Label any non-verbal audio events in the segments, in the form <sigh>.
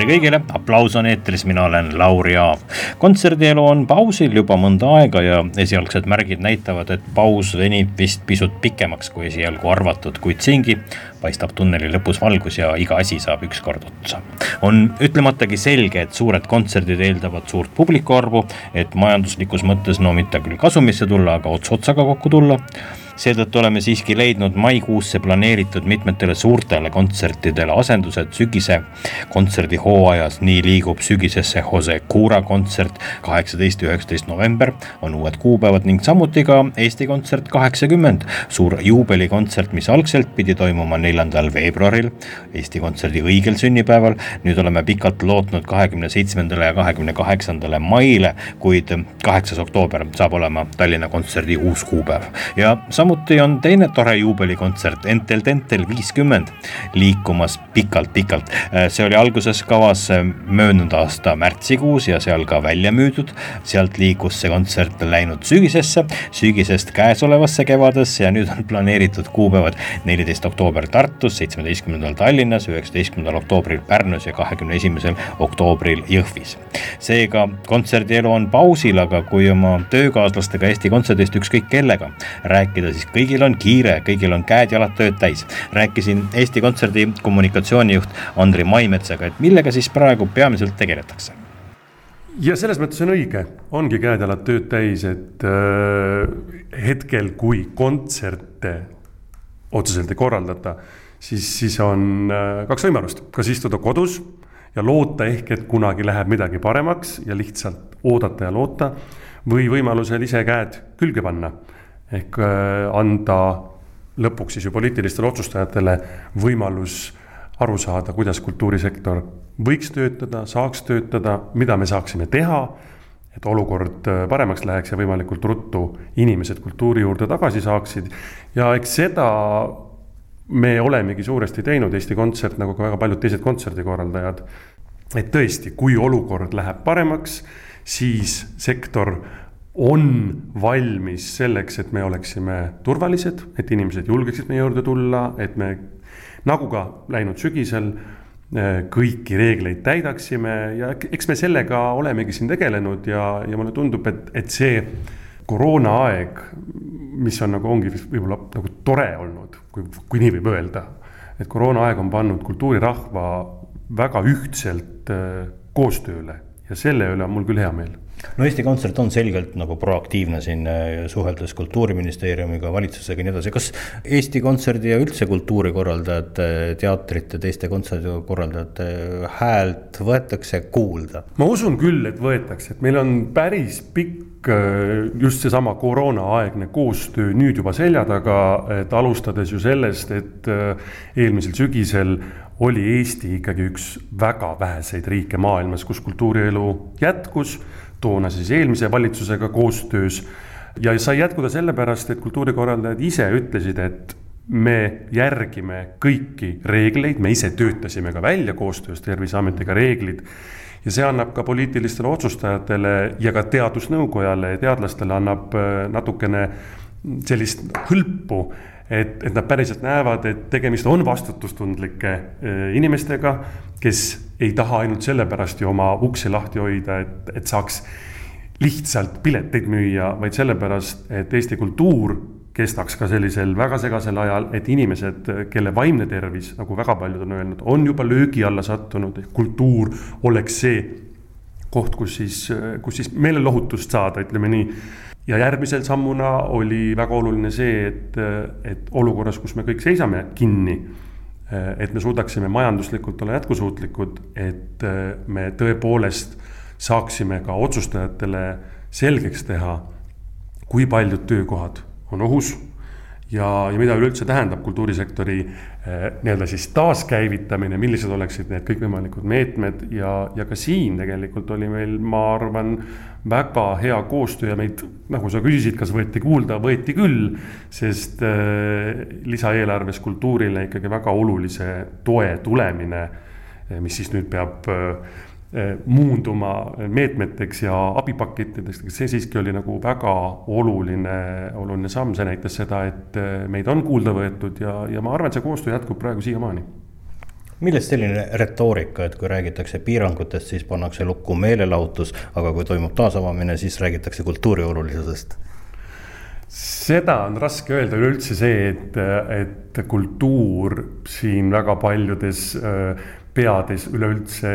tere kõigile, aplaus on eetris, mina olen Lauri Aav. kontserdielu on pausil juba mõnda aega ja esialgsed märgid näitavad, et paus venib vist pisut pikemaks kui esialgu arvatud, kuid siingi paistab tunneli lõpus valgus ja iga asi saab ükskord otsa. on ütlematagi selge, et suured kontserdid eeldavad suurt publiku arvu, et majanduslikus mõttes no mitte küll kasumisse tulla, aga ots otsaga kokku tulla seetõttu oleme siiski leidnud maikuusse planeeritud mitmetele suurtele kontsertidele asendused sügise kontserdihooajas. nii liigub sügisesse Jose Cura kontsert, kaheksateist ja üheksateist november on uued kuupäevad ning samuti ka Eesti Kontsert kaheksakümmend, suur juubelikontsert, mis algselt pidi toimuma neljandal veebruaril, Eesti Kontserdi õigel sünnipäeval. nüüd oleme pikalt lootnud kahekümne seitsmendale ja kahekümne kaheksandale maile, kuid kaheksas oktoober saab olema Tallinna Kontserdi uus kuupäev ja samuti on teine tore juubelikontsert Entel Tentel viiskümmend liikumas pikalt-pikalt. Äh, see oli alguses kavas äh, möödunud aasta märtsikuus ja seal ka välja müüdud. sealt liikus see kontsert läinud sügisesse, sügisest käesolevasse kevadesse ja nüüd on planeeritud kuupäevad neliteist oktoober Tartus, seitsmeteistkümnendal Tallinnas, üheksateistkümnendal oktoobril Pärnus ja kahekümne esimesel oktoobril Jõhvis. seega kontserdielu on pausil, aga kui oma töökaaslastega Eesti Kontserdist ükskõik kellega rääkida, siis kõigil on kiire, kõigil on käed-jalad tööd täis. rääkisin Eesti Kontserdi kommunikatsioonijuht Andri Maimetsaga, et millega siis praegu peamiselt tegeletakse ja selles mõttes on õige, ongi käed-jalad tööd täis, et äh, hetkel, kui kontserte otseselt ei korraldata, siis, siis on äh, kaks võimalust, kas istuda kodus ja loota ehk, et kunagi läheb midagi paremaks ja lihtsalt oodata ja loota või võimalusel ise käed külge panna. Ehk äh, anda lõpuks siis ju poliitilistele otsustajatele võimalus aru saada, kuidas kultuurisektor võiks töötada, saaks töötada, mida me saaksime teha, et olukord äh, paremaks läheks ja võimalikult ruttu inimesed kultuuri juurde tagasi saaksid. ja eks seda me olemegi suuresti teinud, Eesti Kontsert, nagu ka väga paljud teised kontserdikorraldajad. et tõesti, kui olukord läheb paremaks, siis sektor on valmis selleks, et me oleksime turvalised, et inimesed julgeksid meie juurde tulla, et me nagu ka läinud sügisel kõiki reegleid täidaksime ja eks me sellega olemegi siin tegelenud ja, ja mulle tundub, et, et see koroonaaeg, mis on nagu ongi võib-olla nagu tore olnud, kui, kui nii võib öelda. et koroonaaeg on pannud kultuurirahva väga ühtselt eh, koostööle ja selle üle on mul küll hea meel no Eesti Kontsert on selgelt nagu proaktiivne siin äh, suheldes kultuuriministeeriumiga, valitsusega ja nii edasi, kas Eesti Kontserdi ja üldse kultuurikorraldajate, teatrite, teiste kontserdikorraldajate häält võetakse kuulda? ma usun küll, et võetakse, et meil on päris pikk äh, just seesama koroonaaegne koostöö nüüd juba selja taga, et alustades ju sellest, et äh, eelmisel sügisel oli Eesti ikkagi üks väga väheseid riike maailmas, kus kultuurielu jätkus toona siis eelmise valitsusega koostöös. ja sai jätkuda sellepärast, et kultuurikorraldajad ise ütlesid, et me järgime kõiki reegleid, me ise töötasime ka välja koostöös Terviseametiga reeglid. ja see annab ka poliitilistele otsustajatele ja ka teadusnõukojale ja teadlastele annab äh, natukene sellist hõlpu et, et nad päriselt näevad, et tegemist on vastutustundlike äh, inimestega, kes ei taha ainult sellepärast ju oma uksi lahti hoida, et, et saaks lihtsalt pileteid müüa, vaid sellepärast, et Eesti kultuur kestaks ka sellisel väga segasel ajal, et inimesed, kelle vaimne tervis, nagu väga paljud on öelnud, on juba löögi alla sattunud, kultuur oleks see koht, kus siis, kus siis meelelohutust saada, ütleme nii. Ja järgmisel sammuna oli väga oluline see, et, et olukorras, kus me kõik seisame kinni, et me suudaksime majanduslikult olla jätkusuutlikud, et me tõepoolest saaksime ka otsustajatele selgeks teha, kui paljud töökohad on ohus ja, ja mida üleüldse tähendab kultuurisektori eh, nii-öelda siis taaskäivitamine, millised oleksid need kõikvõimalikud meetmed? Ja, ja ka siin tegelikult oli meil, ma arvan, väga hea koostöö ja meid, nagu sa küsisid, kas võeti kuulda, võeti küll, sest äh, lisaeelarves kultuurile ikkagi väga olulise toe tulemine, mis siis nüüd peab äh, Eh, muunduma meetmeteks ja abipakettideks, see siiski oli nagu väga oluline, oluline samm, see näitas seda, et eh, meid on kuulda võetud ja, ja ma arvan, et see koostöö jätkub praegu siiamaani. Millest selline retoorika, et kui räägitakse piirangutest, siis pannakse lukku meelelahutus, aga kui toimub taasavamine, siis räägitakse kultuuri olulisusest? seda on raske öelda üleüldse see, et, et kultuur siin väga paljudes äh, peades üleüldse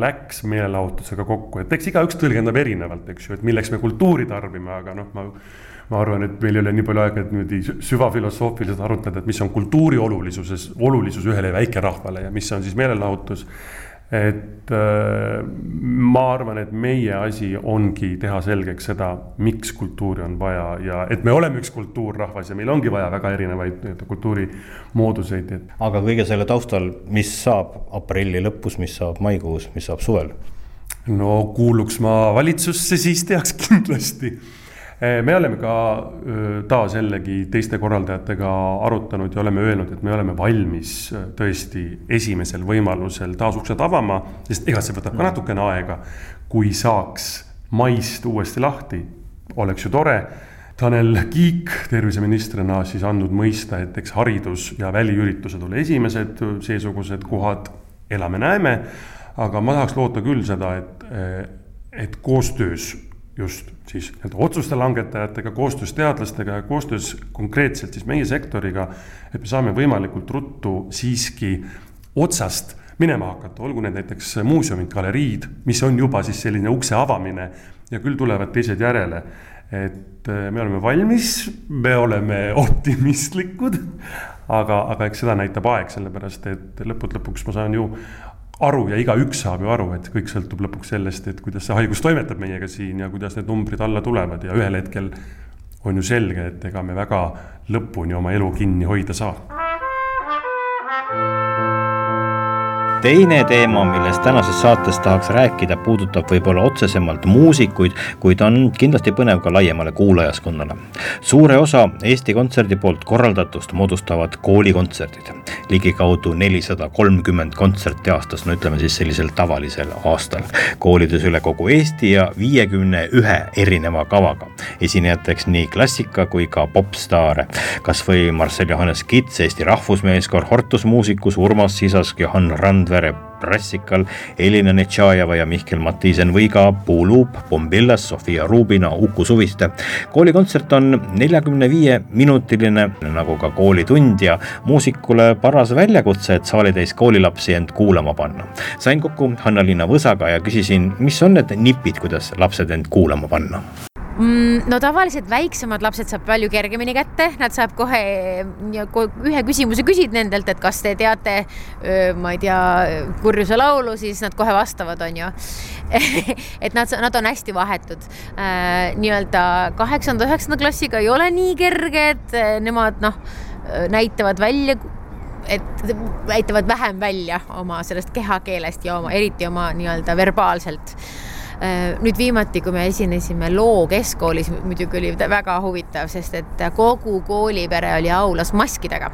läks meelelahutusega kokku, et eks igaüks tõlgendab erinevalt, eks ju, et milleks me kultuuri tarbime, aga noh, ma ma arvan, et meil ei ole nii palju aega, et niimoodi süvafilosoofiliselt arutleda, et mis on kultuuri olulisuses, olulisus ühele väikerahvale ja mis on siis meelelahutus et äh, ma arvan, et meie asi ongi teha selgeks seda, miks kultuuri on vaja ja et me oleme üks kultuurrahvas ja meil ongi vaja väga erinevaid nii-öelda kultuurimooduseid, et. aga kõige selle taustal, mis saab aprilli lõpus, mis saab maikuus, mis saab suvel? no kuuluks ma valitsusse, siis teaks kindlasti me oleme ka taas jällegi teiste korraldajatega arutanud ja oleme öelnud, et me oleme valmis tõesti esimesel võimalusel taas uksed avama, sest ega see võtab ka natukene aega. kui saaks maist uuesti lahti, oleks ju tore. Tanel Kiik terviseministrina siis andnud mõista, et eks haridus ja väliüritused ole esimesed seesugused kohad, elame-näeme. aga ma tahaks loota küll seda, et, et koostöös just siis nii-öelda otsuste langetajatega, koostöös teadlastega ja koostöös konkreetselt siis meie sektoriga, et me saame võimalikult ruttu siiski otsast minema hakata, olgu need näiteks muuseumid, galeriid, mis on juba siis selline ukse avamine ja küll tulevad teised järele. et äh, me oleme valmis, me oleme <laughs> optimistlikud, aga, aga eks seda näitab aeg, sellepärast et lõppude lõpuks ma saan ju aru ja igaüks saab ju aru, et kõik sõltub lõpuks sellest, et kuidas see haigus toimetab meiega siin ja kuidas need numbrid alla tulevad. Ja ühel hetkel on ju selge, et ega me väga lõpuni oma elu kinni hoida saa teine teema, millest tänases saates tahaks rääkida, puudutab võib-olla otsesemalt muusikuid, kuid on kindlasti põnev ka laiemale kuulajaskonnale. suure osa Eesti Kontserdi poolt korraldatust moodustavad koolikontserdid, ligikaudu nelisada kolmkümmend kontserti aastas, no ütleme siis sellisel tavalisel aastal. koolides üle kogu Eesti ja viiekümne ühe erineva kavaga, esinejateks nii klassika kui ka popstaare. kasvõi Marcel Johannes Kits, Eesti Rahvusmeeskoor, Hortus Muusikus, Urmas Sisask, Johann Randver, Rakvere Brassikal, Elina Netšajeva ja Mihkel Mattiisen või ka Puuluup, Bombillas, Sofia Rubina, Uku Suviste. koolikontsert on neljakümne viie minutiline nagu ka koolitund ja muusikule paras väljakutse, et saalitäis koolilapsi end kuulama panna. sain kokku Hanna-Liina Võsaga ja küsisin, mis on need nipid, kuidas lapsed end kuulama panna no tavaliselt väiksemad lapsed saab palju kergemini kätte, nad saab kohe ühe küsimuse küsid nendelt, et kas te teate, ma ei tea, kurjuse laulu, siis nad kohe vastavad, on ju <laughs> et nad, nad on hästi vahetud äh,. nii-öelda kaheksanda, üheksanda klassiga ei ole nii kerged, nemad noh, näitavad välja et näitavad vähem välja oma sellest kehakeelest ja oma, eriti oma nii-öelda verbaalselt Äh, nüüd viimati, kui me esinesime loo keskkoolis, muidugi oli väga huvitav, sest et kogu koolipere oli aulas maskidega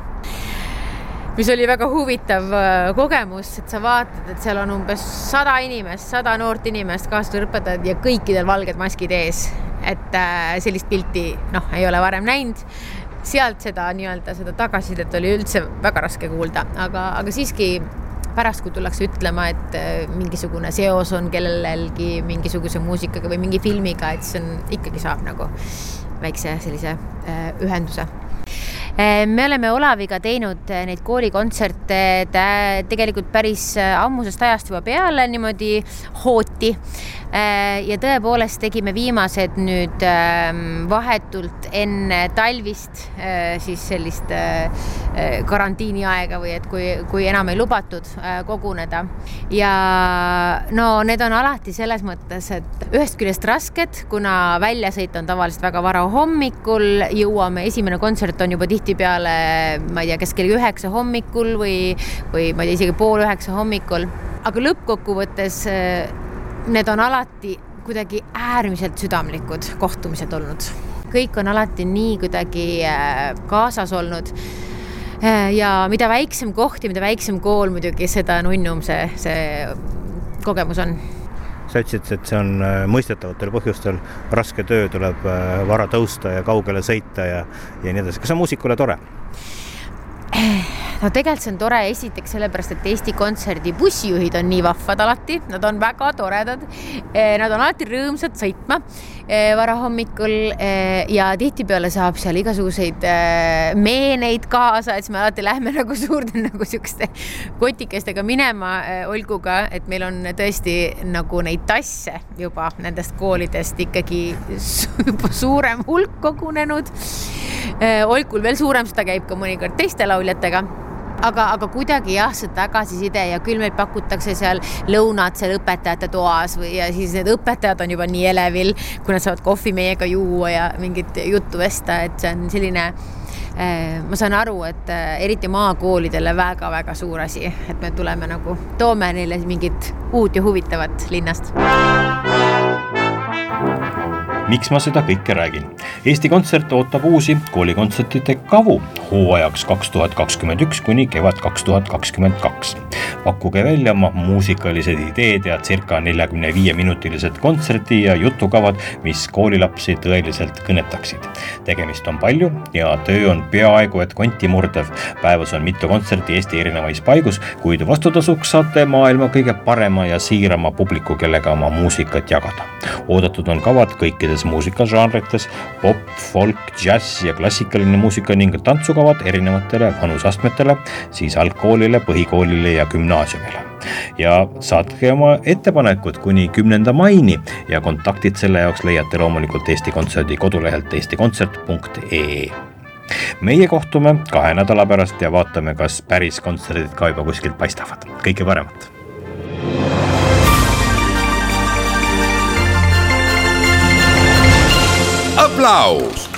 mis oli väga huvitav äh, kogemus, et sa vaatad, et seal on umbes sada inimest, sada noort inimest, kaastöö õpetajad ja kõikidel valged maskid ees. et äh, sellist pilti noh, ei ole varem näinud. sealt seda nii-öelda seda tagasisidet oli üldse väga raske kuulda, aga, aga siiski pärast, kui tullakse ütlema, et äh, mingisugune seos on kellelgi mingisuguse muusikaga või mingi filmiga, et siis on, ikkagi saab nagu väikse sellise äh, ühenduse äh, me oleme Olaviga teinud neid koolikontserte tegelikult päris ammusest ajast juba peale niimoodi hooti. Ja tõepoolest tegime viimased nüüd ähm, vahetult enne talvist siis sellist karantiiniaega või et kui, kui enam ei lubatud koguneda. ja no need on alati selles mõttes, et ühest küljest rasked, kuna väljasõit on tavaliselt väga vara hommikul, jõuame, esimene kontsert on juba tihtipeale, ma ei tea, kes kell üheksa hommikul või, või ma ei tea, isegi pool üheksa hommikul. aga lõppkokkuvõttes need on alati kuidagi äärmiselt südamlikud kohtumised olnud. kõik on alati nii kuidagi eh, kaasas olnud eh, ja mida väiksem koht ja mida väiksem kool muidugi, seda nunnum see, see kogemus on sa ütlesid, et see on äh, mõistetavatel põhjustel raske töö, tuleb äh, vara tõusta ja kaugele sõita ja, ja nii edasi. kas see on muusikule tore? No tegelikult see on tore esiteks sellepärast, et Eesti Kontserdi bussijuhid on nii vahvad alati, nad on väga toredad. Eh, nad on alati rõõmsad sõitma eh, varahommikul eh, ja tihtipeale saab seal igasuguseid meeneid kaasa, et siis me alati lähme <laughs> nagu suurte nagu siukeste kotikestega minema, olgu ka, et meil on tõesti nagu neid tasse juba nendest koolidest ikkagi juba suurem hulk kogunenud. Olkul veel suurem, seda käib ka mõnikord teiste lauljatega aga, aga kuidagi jah, see tagasiside ja küll meil pakutakse seal lõunat seal õpetajate toas või, ja siis need õpetajad on juba nii elevil, kui nad saavad kohvi meiega juua ja mingit juttu vesta, et see on selline eh, ma saan aru, et eh, eriti maakoolidele väga-väga suur asi, et me tuleme nagu, toome neile mingit uut ja huvitavat linnast miks ma seda kõike räägin? Eesti Kontsert ootab uusi koolikontsertide kavu hooajaks kaks tuhat kakskümmend üks kuni kevad kaks tuhat kakskümmend kaks. pakkuge välja oma muusikalised ideed ja circa neljakümne viie minutilised kontserdi ja jutukavad, mis koolilapsi tõeliselt kõnetaksid. tegemist on palju ja töö on peaaegu et kontimurdev. päevas on mitu kontserti Eesti erinevais paigus, kuid vastutasuks saate maailma kõige parema ja siirama publiku, kellega oma muusikat jagada. oodatud on kavad kõikides muusikažanrites pop, folk, džäss ja klassikaline muusika ning tantsukavad erinevatele vanusastmetele, siis algkoolile, põhikoolile ja gümnaasiumile. ja saatke oma ettepanekud kuni kümnenda maini ja kontaktid selle jaoks leiate loomulikult Eesti Kontserdi kodulehelt eestikontsert.ee meie kohtume kahe nädala pärast ja vaatame, kas päris kontserdid ka juba kuskilt paistavad. kõike paremat aplaus